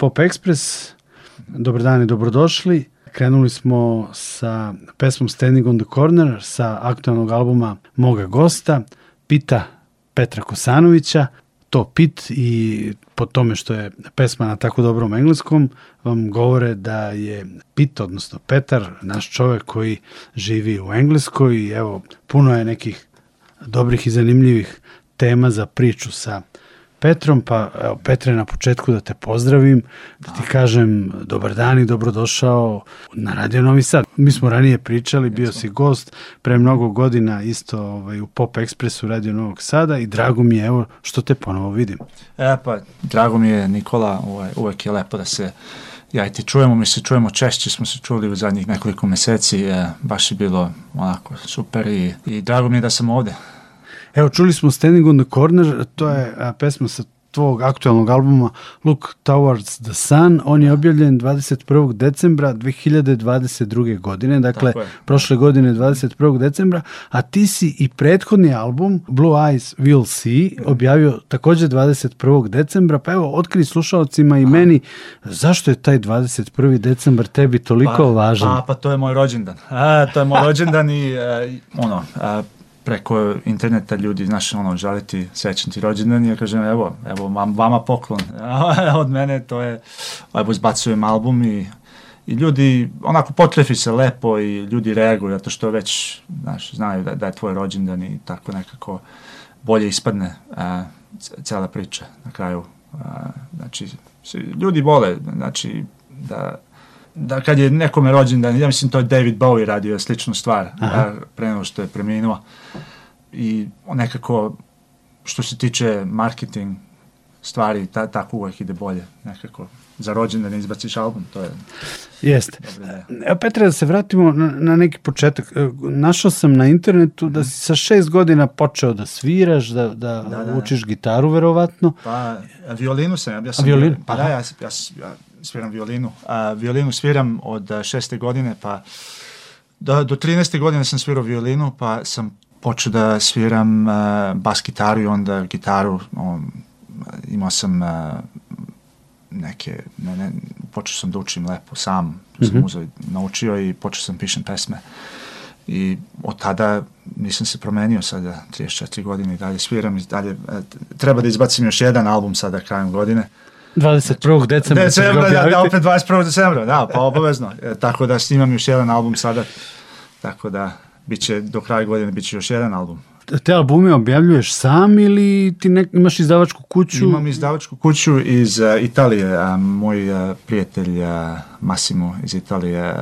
Pop Express. Dobar dan i dobrodošli. Krenuli smo sa pesmom Standing on the Corner sa aktualnog albuma moga gosta, Pita Petra Kosanovića. To Pit i po tome što je pesma na tako dobrom engleskom vam govore da je Pit, odnosno Petar, naš čovek koji živi u Engleskoj i evo, puno je nekih dobrih i zanimljivih tema za priču sa Petrom, pa evo, Petre, na početku da te pozdravim, da ti kažem dobar dan i dobrodošao na Radio Novi Sad. Mi smo ranije pričali, bio si gost pre mnogo godina isto ovaj, u Pop Expressu Radio Novog Sada i drago mi je evo što te ponovo vidim. E pa, drago mi je Nikola, ovaj, uvek je lepo da se ja i ti čujemo, mi se čujemo češće, smo se čuli u zadnjih nekoliko meseci, e, baš je bilo onako super i, i drago mi je da sam ovde. Evo, čuli smo Standing on the Corner, to je a, pesma sa tvog aktualnog albuma Look Towards the Sun. On je objavljen 21. decembra 2022. godine, dakle prošle godine 21. decembra, a ti si i prethodni album Blue Eyes Will See objavio takođe 21. decembra, pa evo otkri slušalcima i meni zašto je taj 21. decembar tebi toliko pa, važan? Pa, pa to je moj rođendan. A, to je moj rođendan i a, ono, a, preko interneta ljudi, znaš, ono, žaliti srećan ti rođendan i ja kažem, evo, evo, vam, vama poklon. Od mene to je, evo, izbacujem album i i ljudi onako potrefi se lepo i ljudi reaguju zato što već znaš, znaju da, da je tvoj rođendan i tako nekako bolje ispadne a, cela priča na kraju. A, znači, ljudi vole, znači, da da kad je nekome rođendan, ja mislim to je David Bowie radio sličnu stvar Aha. pre nego što je preminuo i nekako što se tiče marketing stvari, ta, tako uvek ide bolje nekako za rođendan izbaciš album, to je Jeste. Evo Petre, da se vratimo na, na neki početak. E, našao sam na internetu da si sa šest godina počeo da sviraš, da, da, da, da. učiš gitaru verovatno. Pa, violinu sam, ja sam, A violinu? pa da, ja, ja, ja sviram violinu. A, violinu sviram od šeste godine, pa do, do 13. godine sam svirao violinu, pa sam počeo da sviram uh, bas gitaru i onda gitaru. Um, imao sam uh, neke, ne, ne, počeo sam da učim lepo sam, mm -hmm. sam mhm. uzao, naučio i počeo sam pišem pesme. I od tada nisam se promenio sada 34 godine i dalje sviram i dalje, treba da izbacim još jedan album sada krajem godine. 21. decembra. Decembra, da, da, opet 21. decembra, da, pa obavezno. E, tako da snimam još jedan album sada, tako da biće do kraja godine biće još jedan album. Te albume objavljuješ sam ili ti nek, imaš izdavačku kuću? Imam izdavačku kuću iz uh, Italije. A, moj uh, prijatelj uh, Massimo iz Italije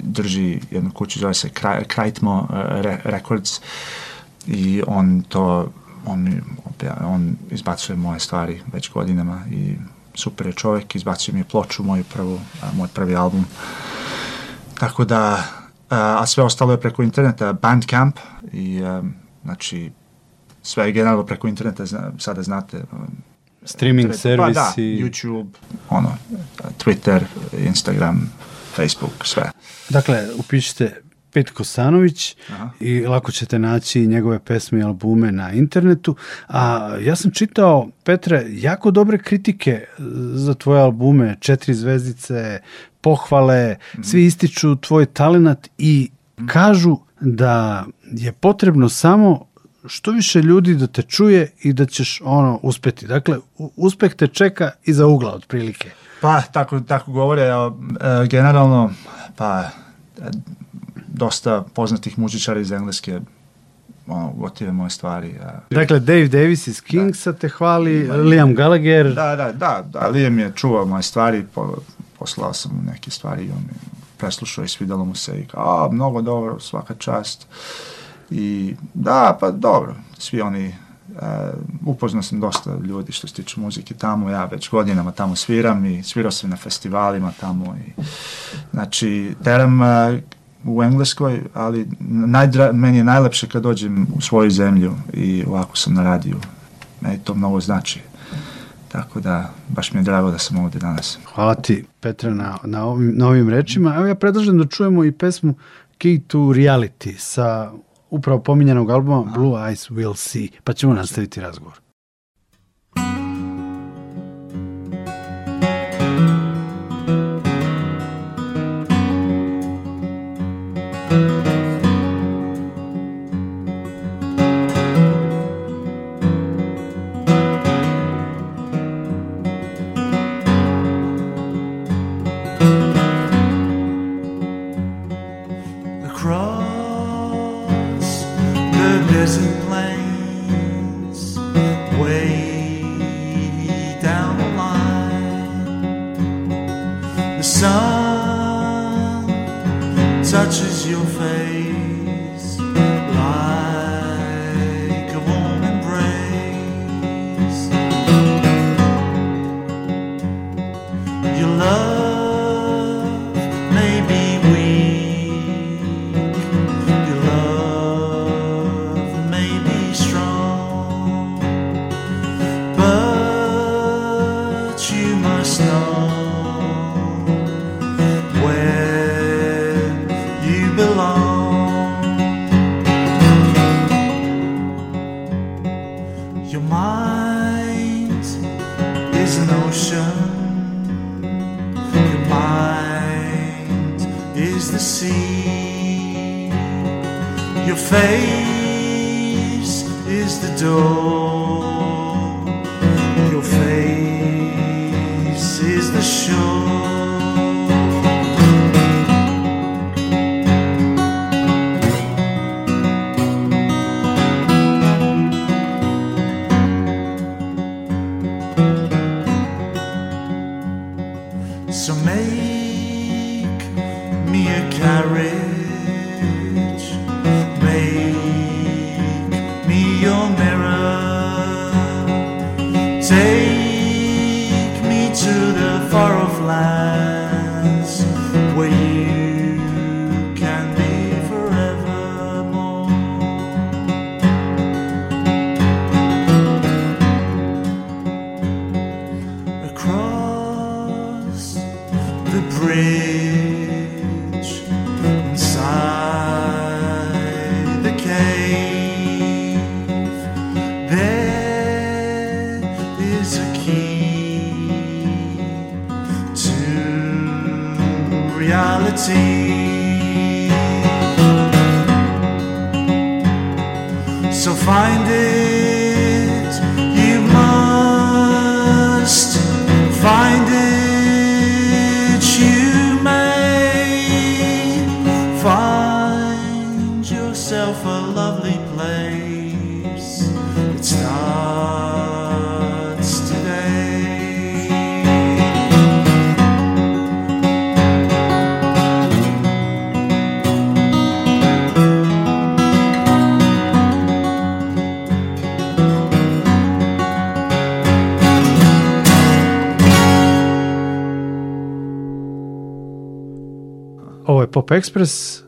drži jednu kuću, zove se Krajtmo Re Records i on to on, on izbacuje moje stvari već godinama i super je čovjek, izbacio mi ploču, moju prvu, moj prvi album. Tako da, a, sve ostalo je preko interneta, Bandcamp i a, znači sve je generalno preko interneta, zna, sada znate, streaming servisi. Pa da, YouTube, ono, Twitter, Instagram, Facebook, sve. Dakle, upišite Pet Kosanović Aha. i lako ćete naći njegove pesme i albume na internetu. A ja sam čitao, Petre, jako dobre kritike za tvoje albume, četiri zvezdice, pohvale, mm -hmm. svi ističu tvoj talenat i mm -hmm. kažu da je potrebno samo što više ljudi da te čuje i da ćeš ono uspeti. Dakle, uspeh te čeka iza ugla otprilike. Pa, tako, tako govore, e, generalno, pa dosta poznatih muzičara iz Engleske ono, gotive moje stvari. Ja. Dakle, Dave Davis iz Kingsa da. te hvali, Ima, Liam Gallagher. Da, da, da, da, Liam je čuvao moje stvari, po, poslao sam mu neke stvari i on mi preslušao i svidalo mu se i kao, a, mnogo dobro, svaka čast. I da, pa dobro, svi oni Uh, upoznao sam dosta ljudi što se tiče muzike tamo, ja već godinama tamo sviram i svirao sam na festivalima tamo i znači teram uh, u Engleskoj, ali najdra, meni je najlepše kad dođem u svoju zemlju i ovako sam na radiju. Meni to mnogo znači. Tako da, baš mi je drago da sam ovde danas. Hvala ti, Petra, na, na, ovim, na ovim rečima. Evo ja predlažem da čujemo i pesmu Key to Reality sa upravo pominjanog albuma Blue Eyes Will See, pa ćemo nastaviti razgovor. Reality. So find it, Pop Express.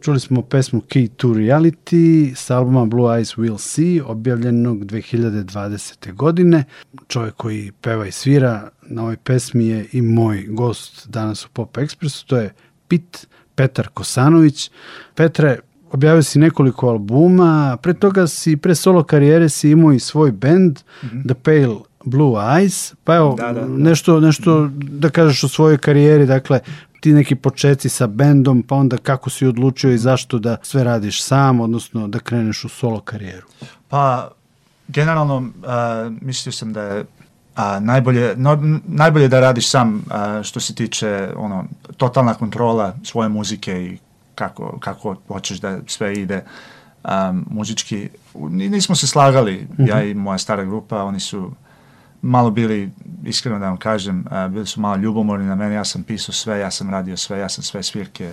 Čuli smo pesmu Key to Reality sa albuma Blue Eyes Will See, objavljenog 2020. godine. Čovjek koji peva i svira na ovoj pesmi je i moj gost danas u Pop Expressu, to je Pit Petar Kosanović. Petre, objavio si nekoliko albuma, pre toga si, pre solo karijere si imao i svoj band, The Pale Blue Eyes, pa evo, Da, da, da. nešto, nešto da kažeš o svojoj karijeri, dakle, ti neki početci sa bendom, pa onda kako si odlučio i zašto da sve radiš sam, odnosno da kreneš u solo karijeru. Pa, generalno, a, mislio sam da je a, najbolje, no, najbolje da radiš sam a, što se tiče ono, totalna kontrola svoje muzike i kako, kako hoćeš da sve ide a, muzički. Ni- Nismo se slagali, ja i moja stara grupa, oni su malo bili, iskreno da vam kažem, bili su malo ljubomorni na mene, ja sam pisao sve, ja sam radio sve, ja sam sve svirke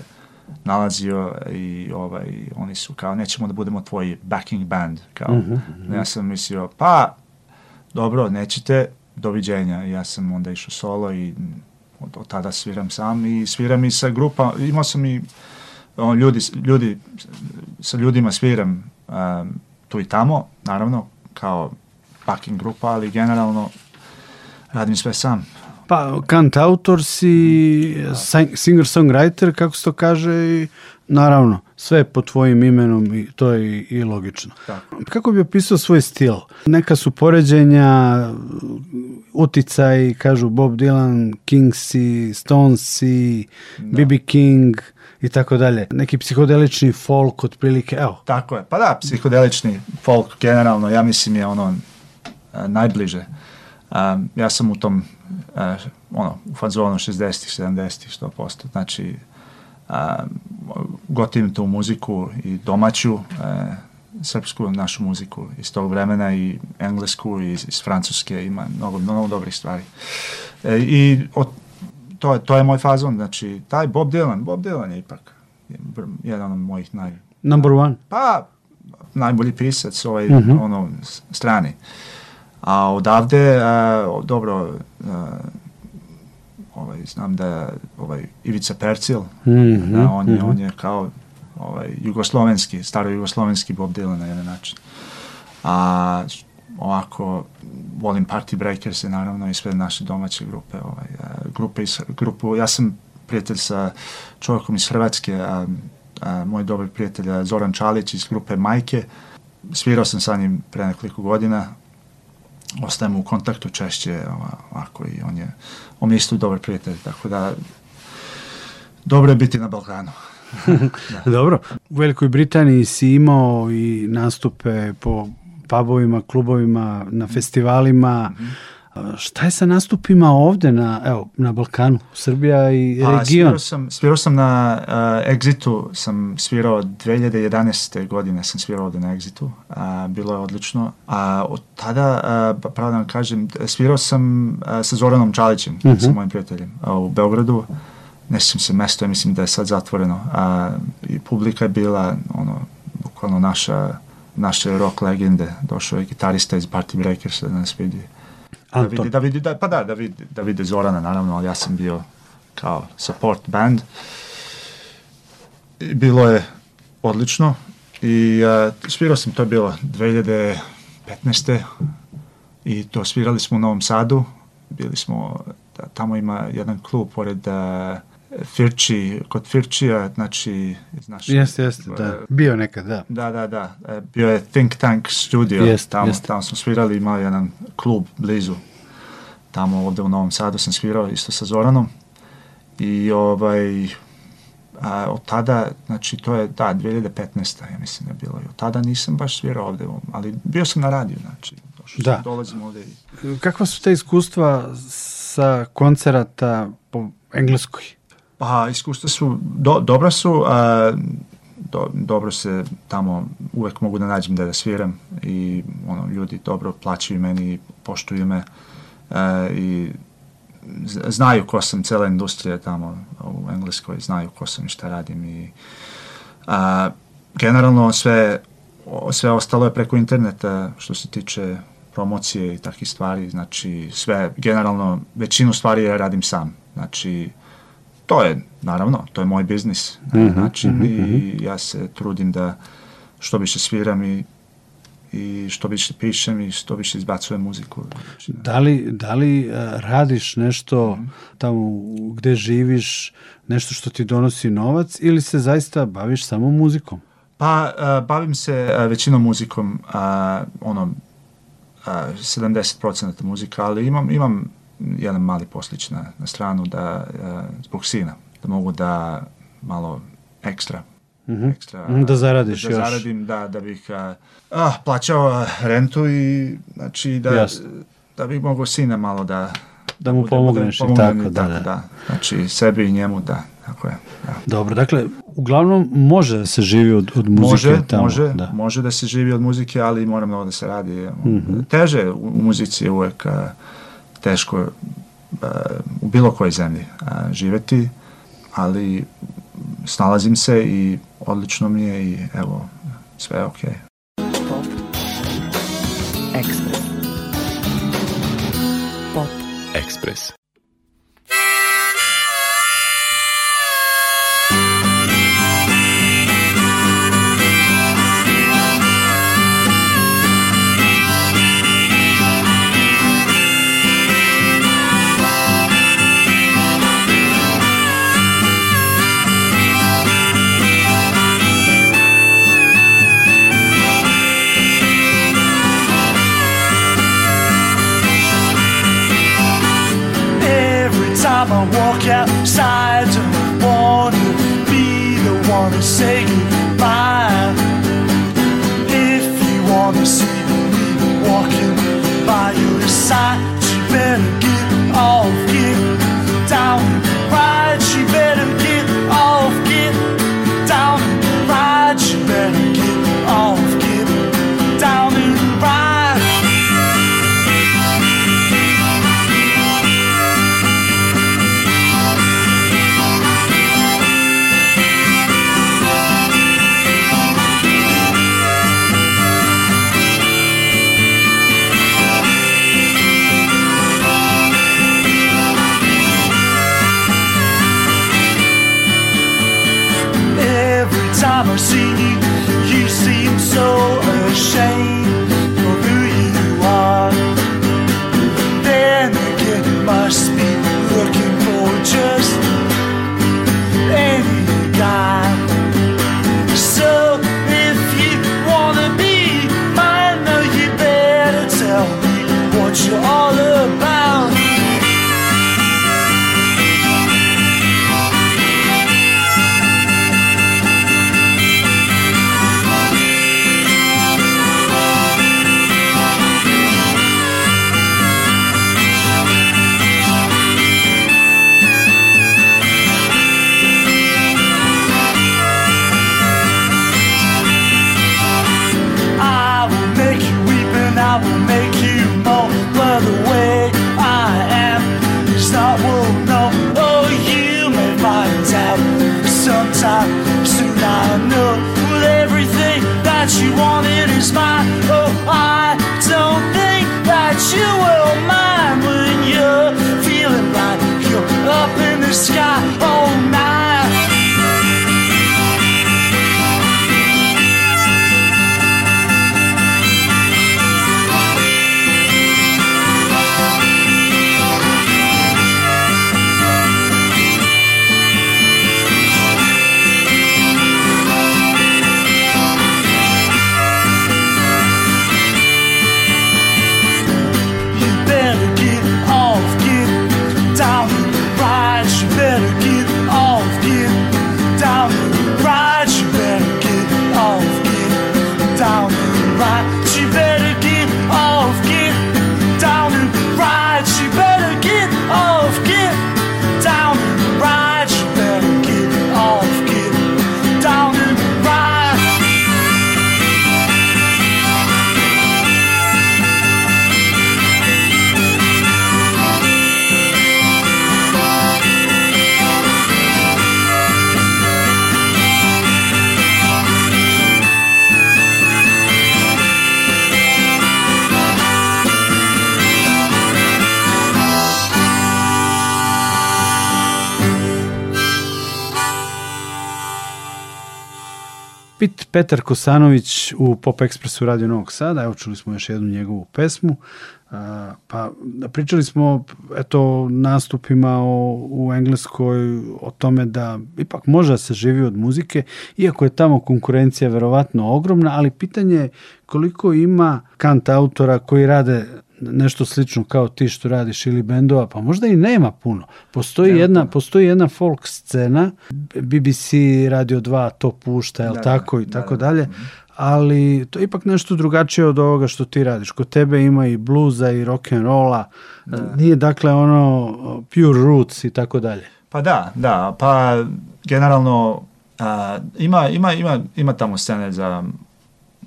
nalazio i ovaj, oni su kao, nećemo da budemo tvoji backing band, kao, ja sam mislio, pa, dobro, nećete, doviđenja, ja sam onda išao solo i od, od tada sviram sam i sviram i sa grupa, imao sam i on, ljudi, ljudi, sa ljudima sviram um, tu i tamo, naravno, kao backing grupa, ali generalno radim sve sam. Pa, kant autor si, sing- singer-songwriter, kako se to kaže, i naravno, sve po tvojim imenom i to je i, i logično. Tako. Kako bi opisao svoj stil? Neka su poređenja, uticaj, kažu Bob Dylan, Kingsi, Stonesi, B.B. King i tako dalje. Neki psihodelični folk otprilike, evo. Tako je. Pa da, psihodelični folk generalno, ja mislim je ono najbliže. Um, ja sam u tom a, ono, u fazonu 60-ih, 70-ih, 100%. Znači, a, gotivim tu muziku i domaću, e, srpsku, našu muziku iz tog vremena i englesku i iz, iz francuske, ima mnogo, mnogo dobrih stvari. E, I od to, je, to je moj fazon, znači, taj Bob Dylan, Bob Dylan je ipak jedan od mojih naj... Number one. Pa, najbolji pisac ovaj, Mhm. ono, s- strani. A odavde, a, dobro, a, ovaj, znam da je ovaj, Ivica Percil, Mhm, da, on, je, mhm. on je kao ovaj, jugoslovenski, staro jugoslovenski Bob Dylan na jedan način. A ovako, volim Party Breakers naravno i sve naše domaće grupe. Ovaj, a, grupe iz, grupu, ja sam prijatelj sa čovjekom iz Hrvatske, a, a, moj dobar prijatelj Zoran Čalić iz grupe Majke. Svirao sam sa njim pre nekoliko godina, ostajemo u kontaktu češće, ova- ovako i on je, on je isto dobar prijatelj, tako da dobro je biti na Balkanu. Dobro. U Velikoj Britaniji si imao i nastupe po pubovima, klubovima, na festivalima. Mhm. A, Šta je sa nastupima ovde na, evo, na Balkanu, Srbija i A, region? svirao sam, svirao sam na uh, Exitu, sam svirao 2011. godine, sam svirao ovde na Exitu, a, bilo je odlično. A od tada, a, pa pravo da vam kažem, svirao sam a, sa Zoranom Čalićem, sa mojim prijateljem, a, u Beogradu. Ne sjećam se mesto, ja mislim da je sad zatvoreno. A, I publika je bila, ono, bukvalno naša, naše rock legende. Došao je gitarista iz Party Breakersa da nas vidi. Da Anton. da vidi, da, pa da, da vidi, da vidi Zorana, naravno, ali ja sam bio kao support band. I bilo je odlično i uh, svirao sam, to je bilo 2015. I to svirali smo u Novom Sadu, bili smo, da, tamo ima jedan klub pored uh, Firči, kod Firčija, znači, iz naše... Jeste, jeste, da. e, Bio nekad, da. da, da, da. E, Bio je Think Tank studio. Jest, tamo, jest. tamo smo svirali, imao je jedan klub blizu. Tamo ovde u Novom Sadu sam svirao isto sa Zoranom. I ovaj, a, od tada, znači to je, da, 2015. ja mislim da je bilo. I od tada nisam baš svirao ovde, ali bio sam na radiju, znači. Došao Da. sam, dolazim ovde i Kakva su te iskustva sa koncerata po Engleskoj? Pa, iskustva su, do, dobra su, a, do, dobro se tamo, uvek mogu da nađem da sviram i ono, ljudi dobro plaćaju meni, poštuju me a, i znaju ko sam, cela industrija tamo u Engleskoj, znaju ko sam i šta radim i a, generalno sve, sve ostalo je preko interneta što se tiče promocije i takvih stvari, znači sve, generalno većinu stvari ja radim sam, znači to je, naravno, to je moj biznis na jedan način i ja se trudim da što više sviram i, i što više pišem i što više izbacujem muziku. Znači, Da li, da li e, radiš nešto Mhm. tamo gde živiš, nešto što ti donosi novac ili se zaista baviš samo muzikom? Pa, a, bavim se a, većinom muzikom, ono, a, 70% muzika, ali imam, imam jedan mali poslić na, na stranu da, a, zbog sina, da mogu da malo ekstra, ekstra Mhm, da zaradiš da još. zaradim, da, da bih a, ah, plaćao a, rentu i znači da, Jasno. da bih mogao sina malo da Da mu bude- pomogneš i pomognem tako, i da, da. Znači, sebi i njemu, da, tako je, da. Dobro, dakle, uglavnom može da se živi od, od muzike Može, tamo. može, da. Može da se živi od muzike, ali mora mnogo da se radi. Teže u, u muzici je uvek a, teško a, u bilo kojoj zemlji a, živeti, ali snalazim se i odlično mi je i evo, sve je okej. Pop Express. Pop Ekspres. Petar Kosanović u Pop Expressu Radio Novog Sada, evo čuli smo još jednu njegovu pesmu, A, pa pričali smo eto nastupima o, u Engleskoj o tome da ipak može da se živi od muzike, iako je tamo konkurencija verovatno ogromna, ali pitanje je koliko ima kant autora koji rade nešto slično kao ti što radiš ili bendova, pa možda i nema puno. Postoji, Nema jedna, puno. postoji jedna folk scena, BBC Radio 2 to pušta, jel Da, da, tako i da, tako da. dalje, ali to je ipak nešto drugačije od ovoga što ti radiš. Kod tebe ima i bluza i rock and rolla, nije dakle ono pure roots i tako dalje. Pa da, da, pa generalno a, ima, ima, ima, ima tamo scene za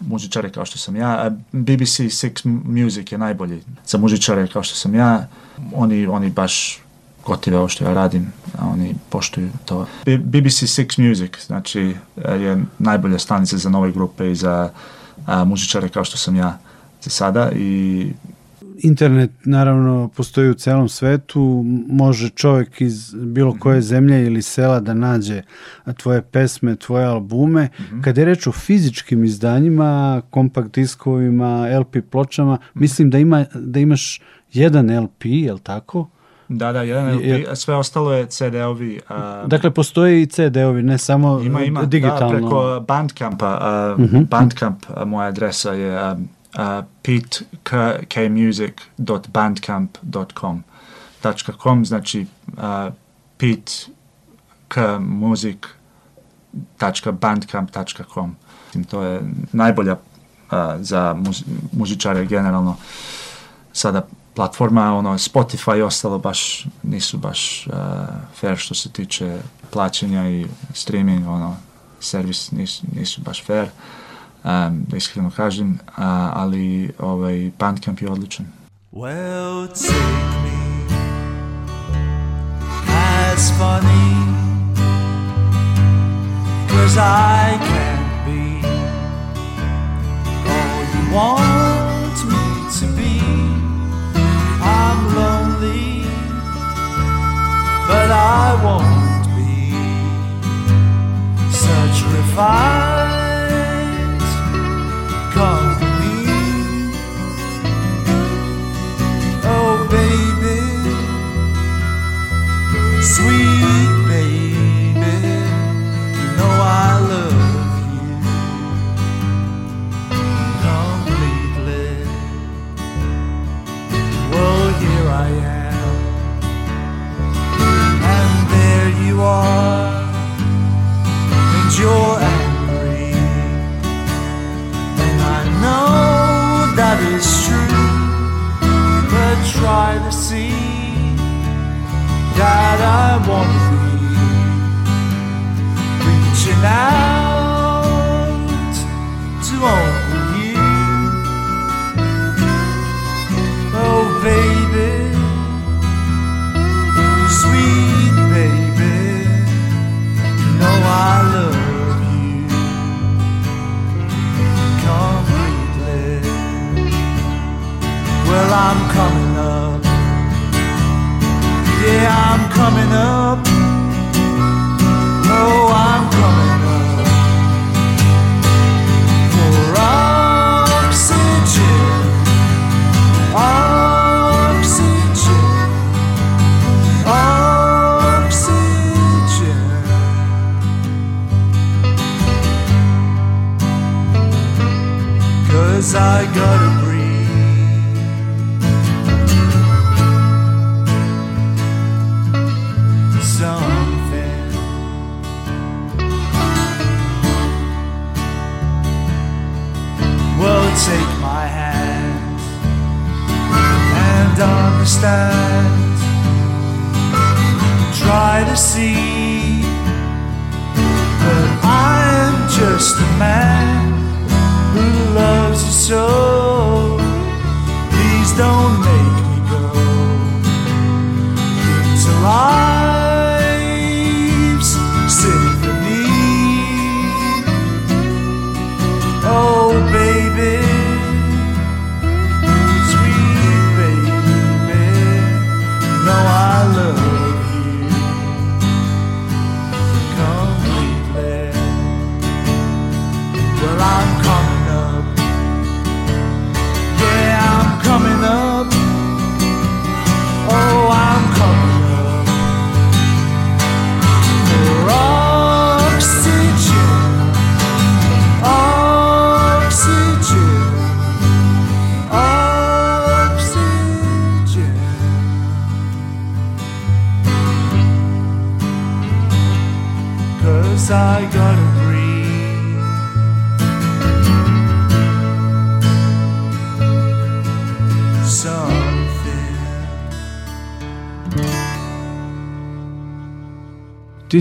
muzičare kao što sam ja. BBC Six Music je najbolji za muzičare kao što sam ja. Oni, oni baš gotive ovo što ja radim, a oni poštuju to. BBC Six Music, znači je najbolja stanica za nove grupe i za a, muzičare kao što sam ja za sada i Internet naravno postoji u celom svetu, može čovjek iz bilo koje zemlje ili sela da nađe tvoje pesme, tvoje albume. Kad je reč o fizičkim izdanjima, kompakt diskovima, LP pločama, mislim da, ima, da imaš jedan LP, je li tako? da, da, jedan LP, Je- sve ostalo je CD-ovi. a, Dakle, postoje i CD-ovi, ne samo Ima, ima, digitalno. da, preko Bandcampa, uh, Bandcamp, uh, moja adresa je um, uh, petekmusic.bandcamp.com .com, znači uh, pete k muzik bandcamp.com to je najbolja uh, za muz, muzičare generalno. Sada platforma, ono, Spotify i ostalo baš nisu baš uh, fair što se tiče plaćanja i streaming, ono, servis nisu, nisu baš fair, um, iskreno kažem, uh, ali ovaj, Bandcamp je odličan. Well, take me as funny, cause I can't be all you want me to be. I'm lonely, but I won't be such refined call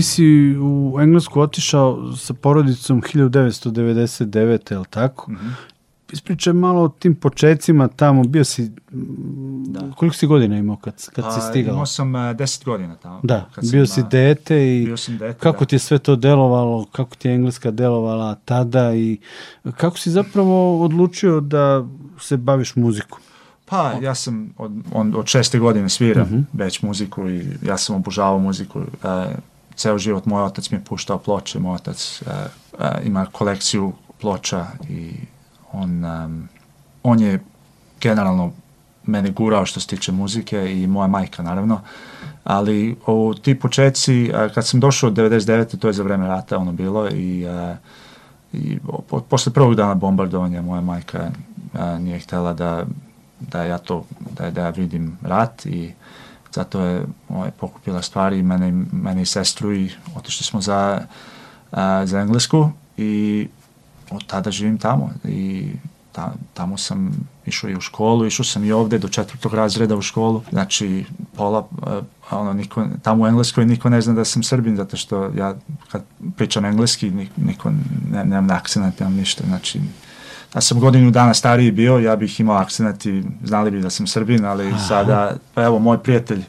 Ti si u Englesku otišao sa porodicom 1999. je li tako? Ispričaj malo o tim počecima tamo, bio si, mm, Da. koliko si godina imao kad, kad si Pa, stigao? Imao sam uh, 10 godina tamo. Da, Kad sam, bio si a, dete i bio sam dete, kako da. ti je sve to delovalo, kako ti je Engleska delovala tada i kako si zapravo odlučio da se baviš muzikom? Pa, ja sam od, on, od šeste godine sviram već muziku i ja sam obožavao muziku. E, ceo život moj otac mi je puštao ploče, moj otac e, e, ima kolekciju ploča i on, em, on je generalno mene gurao što se tiče muzike i moja majka naravno, ali u ti početci, e, kad sam došao od 99. to je za vreme rata ono bilo i e, i po, posle prvog dana bombardovanja moja majka a, nije htjela da, da ja to, da, da ja vidim rat i zato je ovaj, pokupila stvari mene, mene i sestru i otišli smo za, a, za Englesku i od tada živim tamo. I ta, tamo sam išao i u školu, išao sam i ovde do četvrtog razreda u školu, znači pola, ono, niko, tamo u Engleskoj niko ne zna da sam Srbin, zato što ja kad pričam engleski, ni- niko, ne, nemam akcent, nemam ništa, znači da sam godinu dana stariji bio, ja bih imao akcent i znali bi da sam Srbin, ali sada, pa evo, moj prijatelj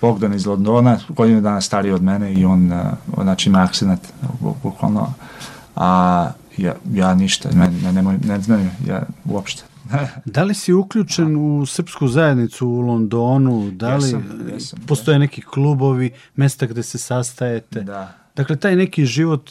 Bogdan iz Londona, godinu dana stariji od mene i on, uh, znači ima akcent, bu- bukvalno, a ja, ja ništa, ne, ne, ne, ne znaju, ja uopšte. Da li si uključen u srpsku zajednicu u Londonu? Da li Jesam, jesam, postoje neki klubovi, mesta gde se sastajete? da. Dakle, taj neki život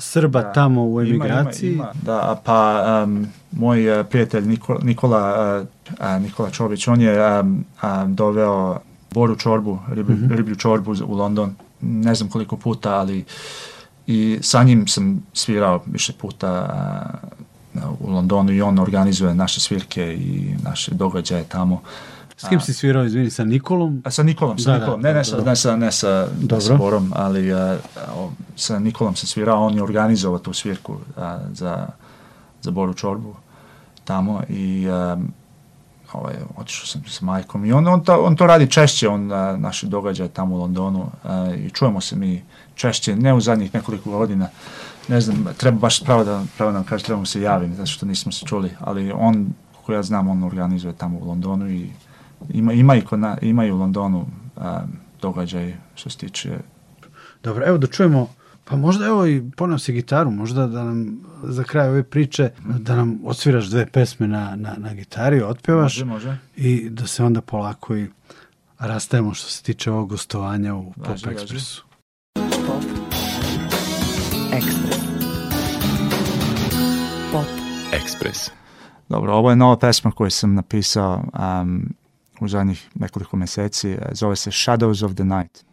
Srba Da. tamo u Ima, emigraciji. Ima, ima. Da, pa um, moj uh, prijatelj Nikola, Nikola, uh, uh, Nikola Čović, on je um, um, doveo Boru čorbu, riblju, riblju čorbu u London, ne znam koliko puta, ali i sa njim sam svirao više puta uh, u Londonu i on organizuje naše svirke i naše događaje tamo. S kim si svirao, izvini, sa Nikolom? A sa Nikolom, sa Da, da, Nikolom. ne, ne, sa, dobro. ne sa, ne sa, ne sa Dobro. Borom, ali uh, o, sa Nikolom sam svirao, on je organizovao tu svirku a, za, za Boru Čorbu tamo i um, ovaj, otišao sam sa majkom i on, on, to, on to radi češće, on a, naše događaje tamo u Londonu a, i čujemo se mi češće, ne u zadnjih nekoliko godina, ne znam, treba baš pravo da, pravo da vam kažem, trebamo se javiti, zato što nismo se čuli, ali on, kako ja znam, on organizuje tamo u Londonu i ima, ima, i, kod na, ima i u Londonu a, događaj što se tiče Dobro, evo da čujemo, pa možda evo i poneo si gitaru, možda da nam za kraj ove priče, da nam odsviraš dve pesme na, na, na gitari, otpevaš Može, može. i da se onda polako i rastajemo što se tiče ovog gostovanja u Pop Važi, važi. Expressu. Pop Ekspres. Pop Ekspres. Dobro, ovo je nova pesma koju sam napisao um, u zadnjih nekoliko meseci, zove se Shadows of the Night.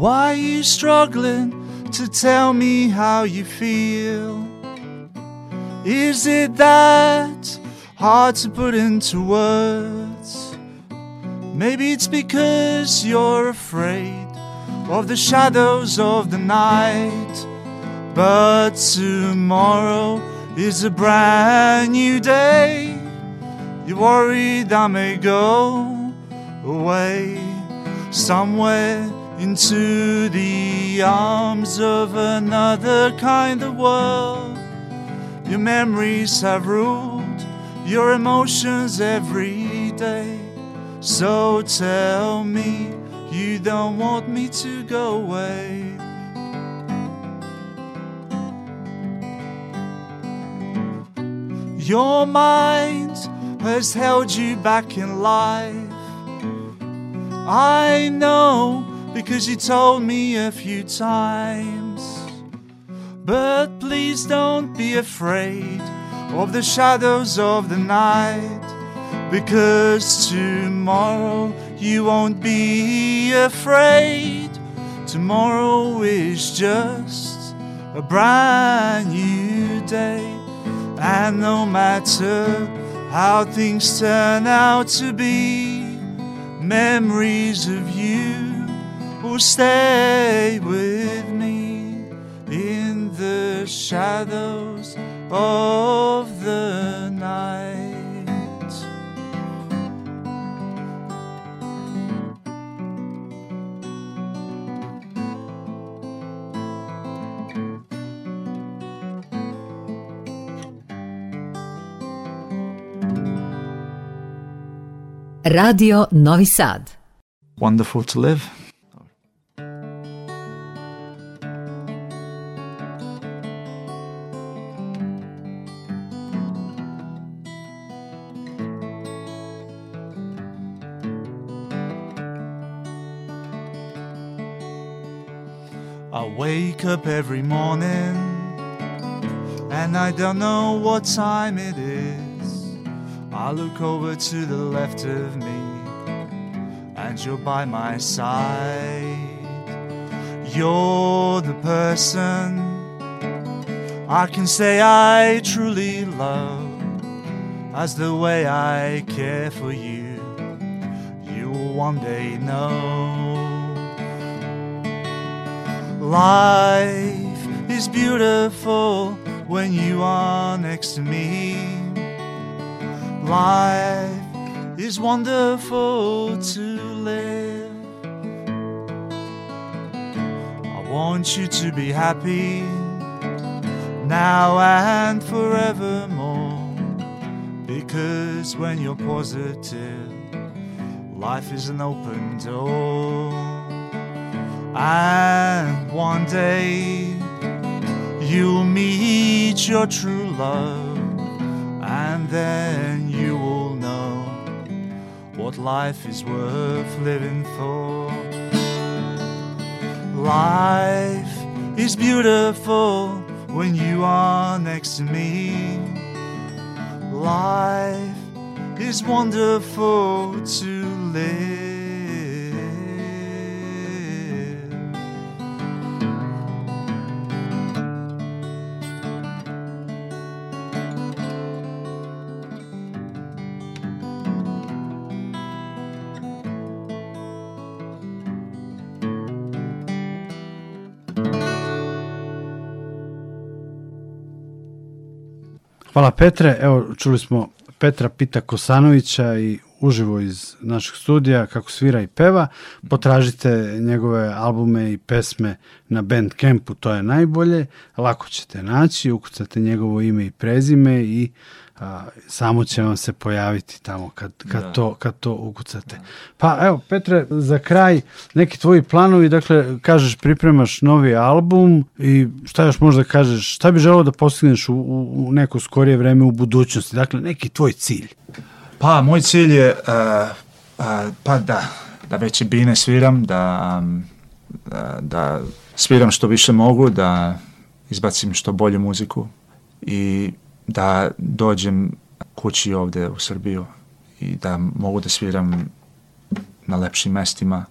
Why are you struggling to tell me how you feel? Is it that hard to put into words? Maybe it's because you're afraid of the shadows of the night. But tomorrow is a brand new day. You're worried I may go away somewhere into the arms of another kind of world. Your memories have ruled your emotions every day. So tell me you don't want me to go away. Your mind has held you back in life. I know because you told me a few times. But please don't be afraid of the shadows of the night. Because tomorrow you won't be afraid. Tomorrow is just a brand new day. And no matter how things turn out to be, memories of you will stay with me in the shadows of the night. Radio Novi Sad. Wonderful to live. I wake up every morning and I don't know what time it is. I look over to the left of me and you're by my side. You're the person I can say I truly love as the way I care for you. You will one day know. Life is beautiful when you are next to me. Life is wonderful to live. I want you to be happy now and forevermore. Because when you're positive, life is an open door. And one day you'll meet your true love, and then you will know what life is worth living for. Life is beautiful when you are next to me. Life is wonderful to live. Hvala Petre. Evo, čuli smo Petra Pita Kosanovića i uživo iz našeg studija kako svira i peva. Potražite njegove albume i pesme na Bandcampu, to je najbolje. Lako ćete naći, ukucate njegovo ime i prezime i a, samo će vam se pojaviti tamo kad, kad, Da. to, kad to ukucate. Pa evo, Petre, za kraj neki tvoji planovi, dakle, kažeš pripremaš novi album i šta još možda kažeš, šta bi želeo da postigneš u, u, u neko skorije vreme u budućnosti, dakle, neki tvoj cilj. Pa, moj cilj je, uh, uh, pa da, da veće bine sviram, da, um, da, sviram što više mogu, da izbacim što bolju muziku i da dođem kući ovde u Srbiju i da mogu da sviram na lepšim mestima,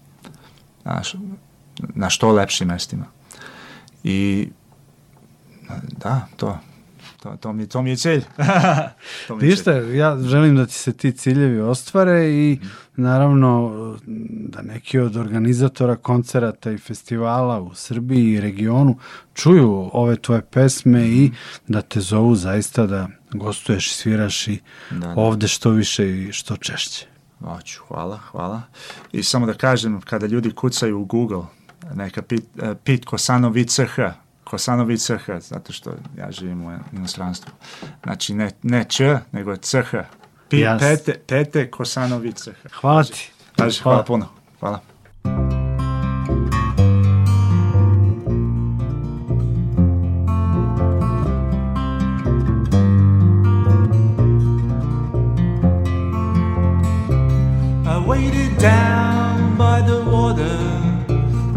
na što lepšim mestima. I da, to, to, to, mi, to mi je cilj. to mi je Ništa, ja želim da ti se ti ciljevi ostvare i naravno da neki od organizatora koncerata i festivala u Srbiji i regionu čuju ove tvoje pesme i da te zovu zaista da gostuješ i sviraš i Da, da. ovde što više i što češće. Hoću, hvala, hvala. I samo da kažem, kada ljudi kucaju u Google, neka pit, eh, pit Kosanovi CH, Kosanovi CH, zato što ja živim u inostranstvu. Znači, ne, ne Č, nego CH. Pi, Jasno. pete, pete Kosanovi CH. Hvala ti. Kaži, hvala puno. Hvala. I waited down by the water,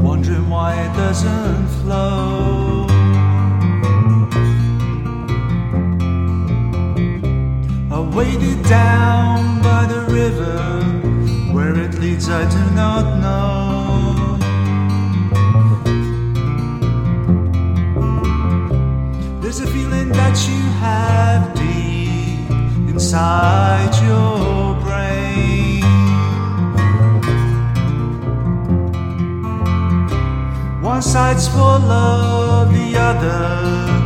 wondering why it doesn't I waited down by the river, where it leads I do not know. There's a feeling that you have deep inside your brain. One side's for love, the other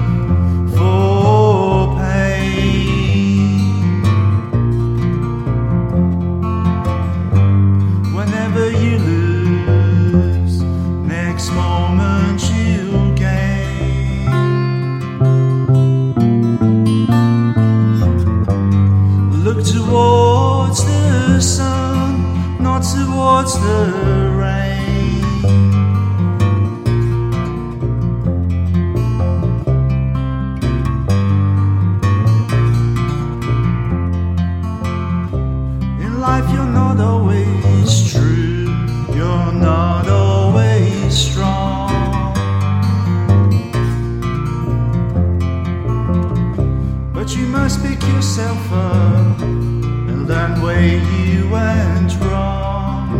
yourself up and learn where you went wrong.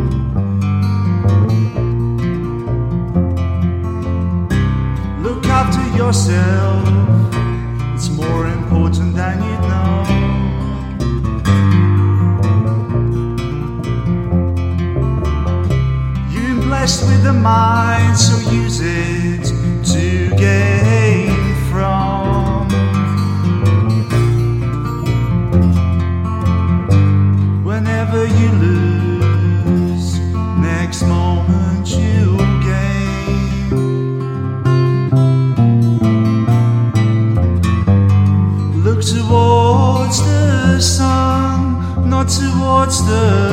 Look after yourself, it's more important than you know. You're blessed with a mind, so use it to gain towards the.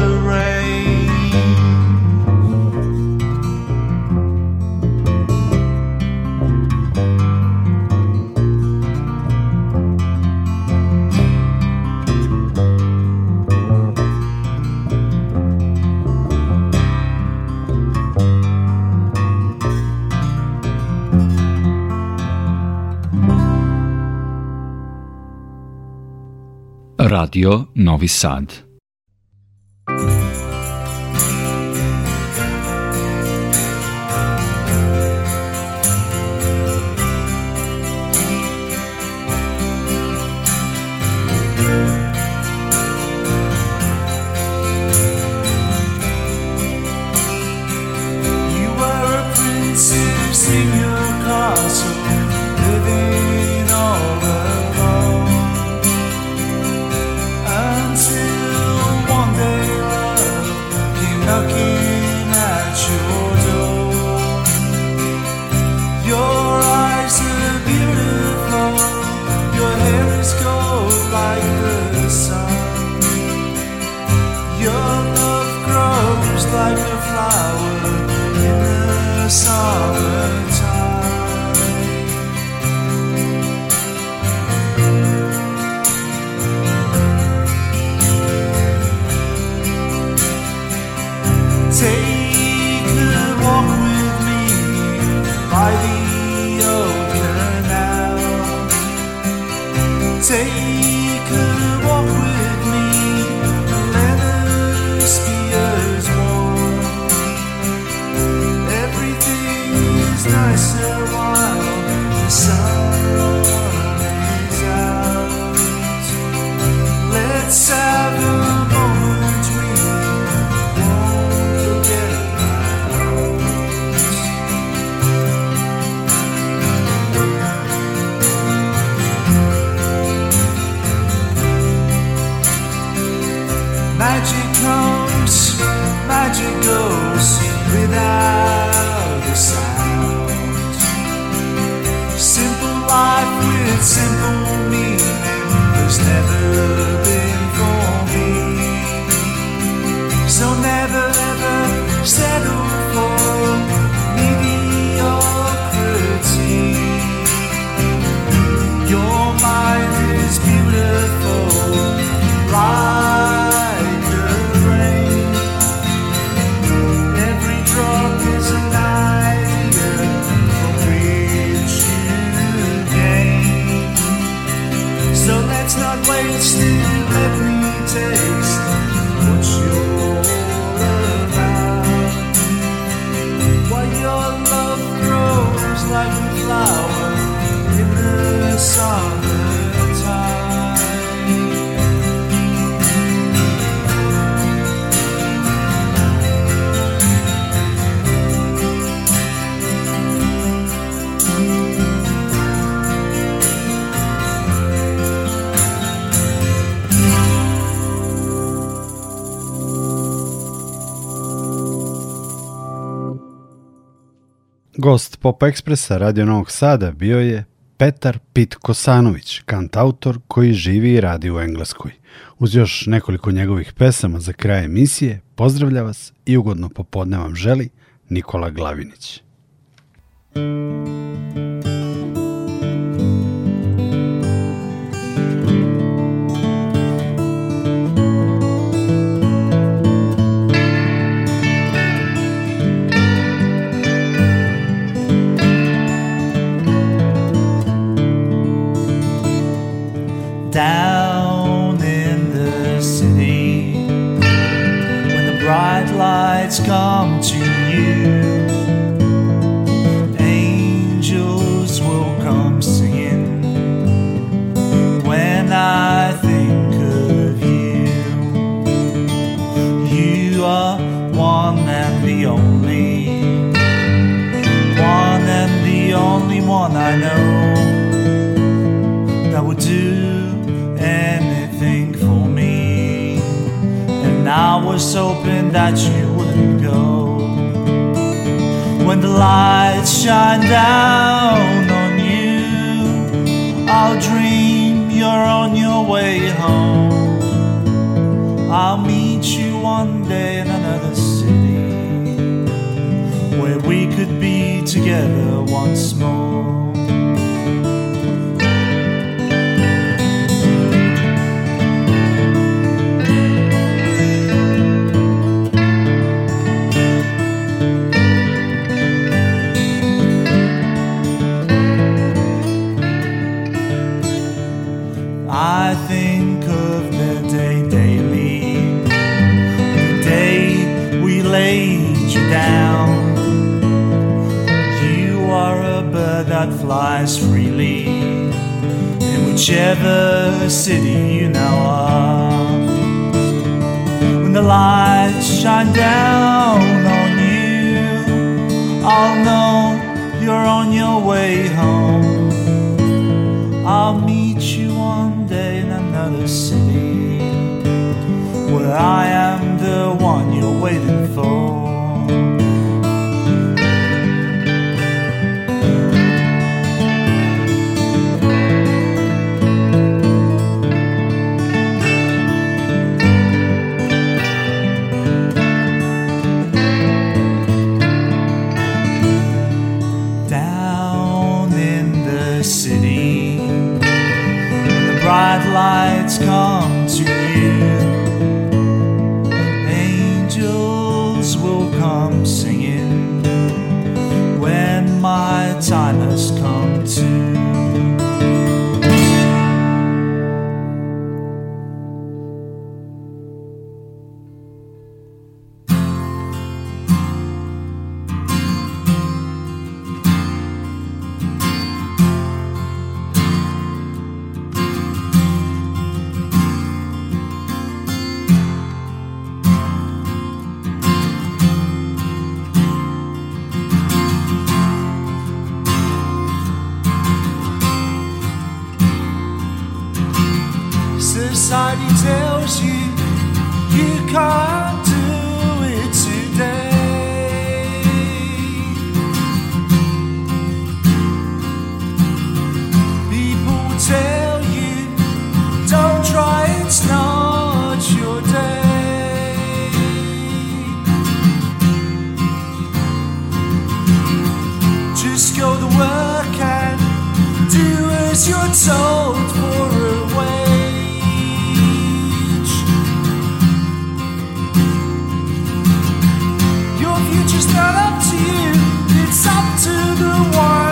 Radio Novi Sad. Gost Pop Ekspresa Radio Novog Sada bio je Petar Pit Kosanović, kantautor koji živi i radi u Engleskoj. Uz još nekoliko njegovih pesama za kraj emisije, pozdravlja vas i ugodno popodne vam želi Nikola Glavinić. Down in the city when the bright lights come to you that you wouldn't go. When the lights shine down on you, I'll dream you're on your way home. I'll meet you one day in another city where we could be together once more. Whichever city you now are. When the lights shine down on you, I'll know you're on your way home. I'll meet you one day in another city where I not up to you, it's up to the ones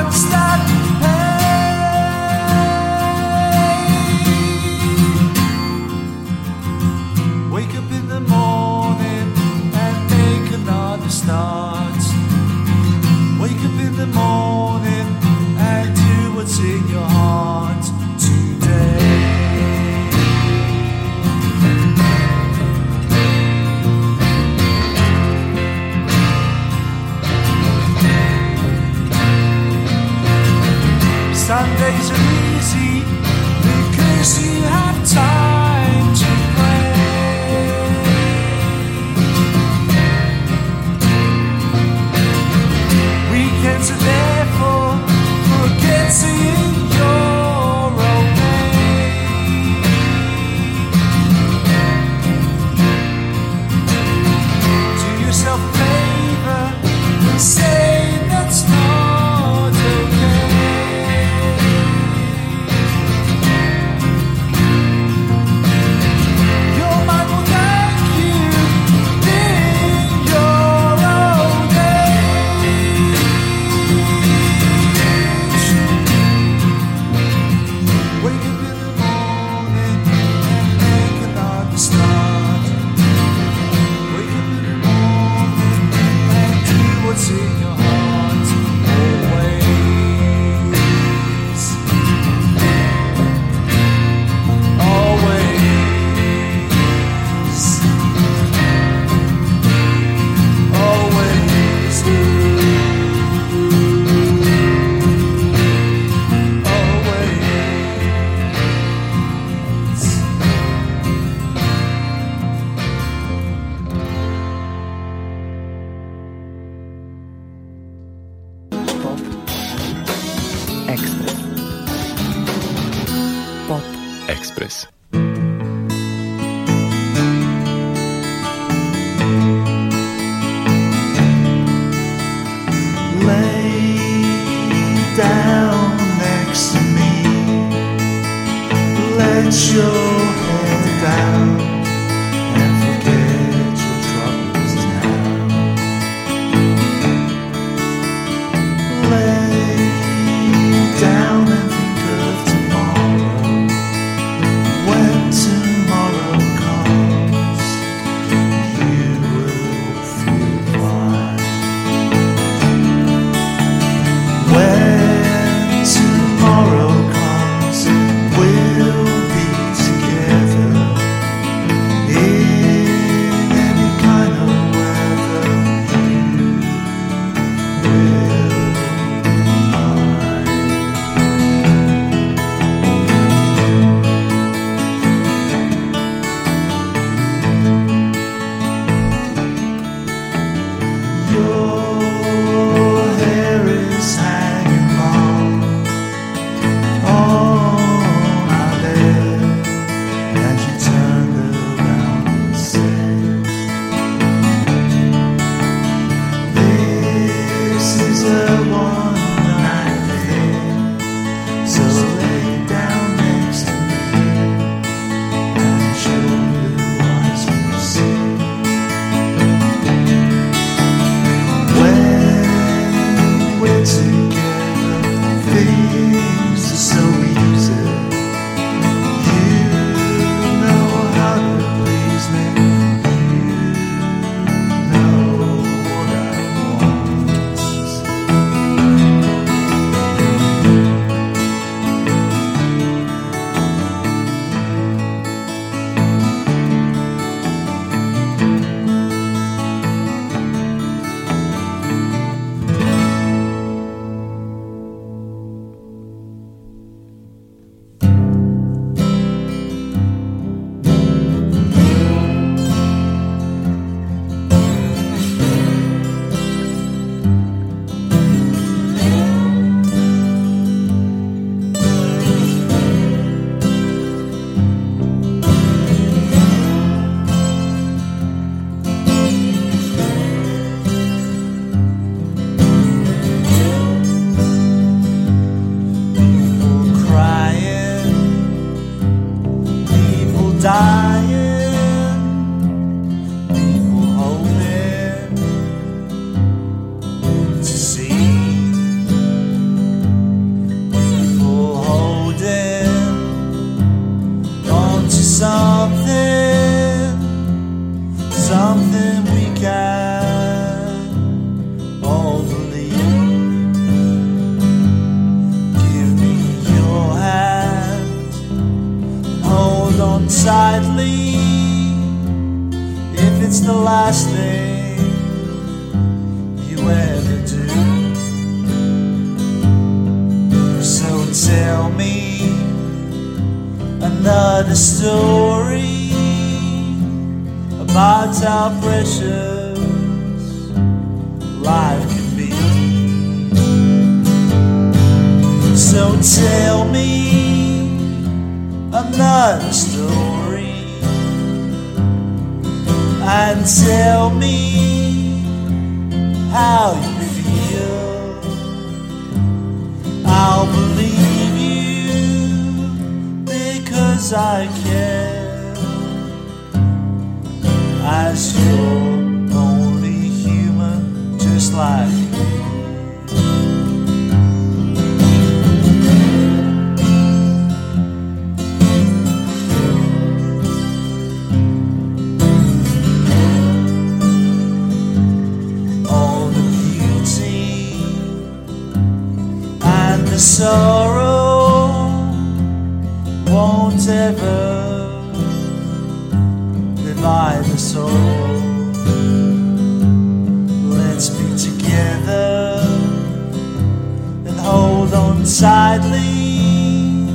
tightly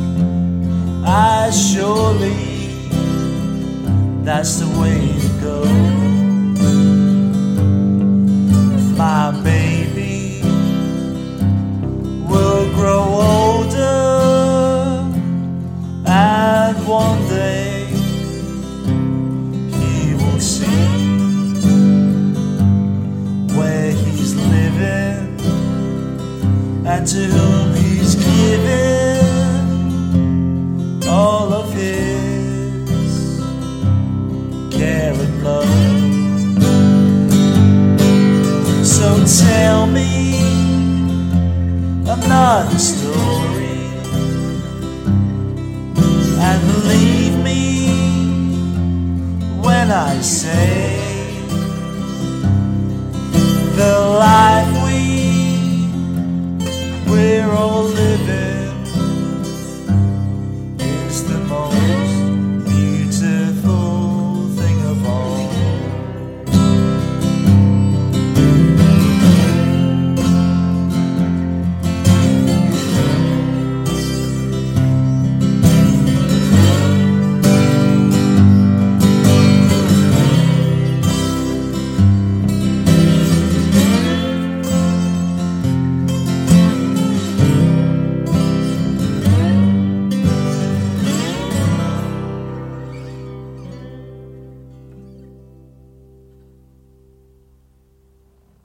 as surely that's the way to go my baby will grow older and one day he will see where he's living and to whom not a story. And believe me when I say the life we we're all living.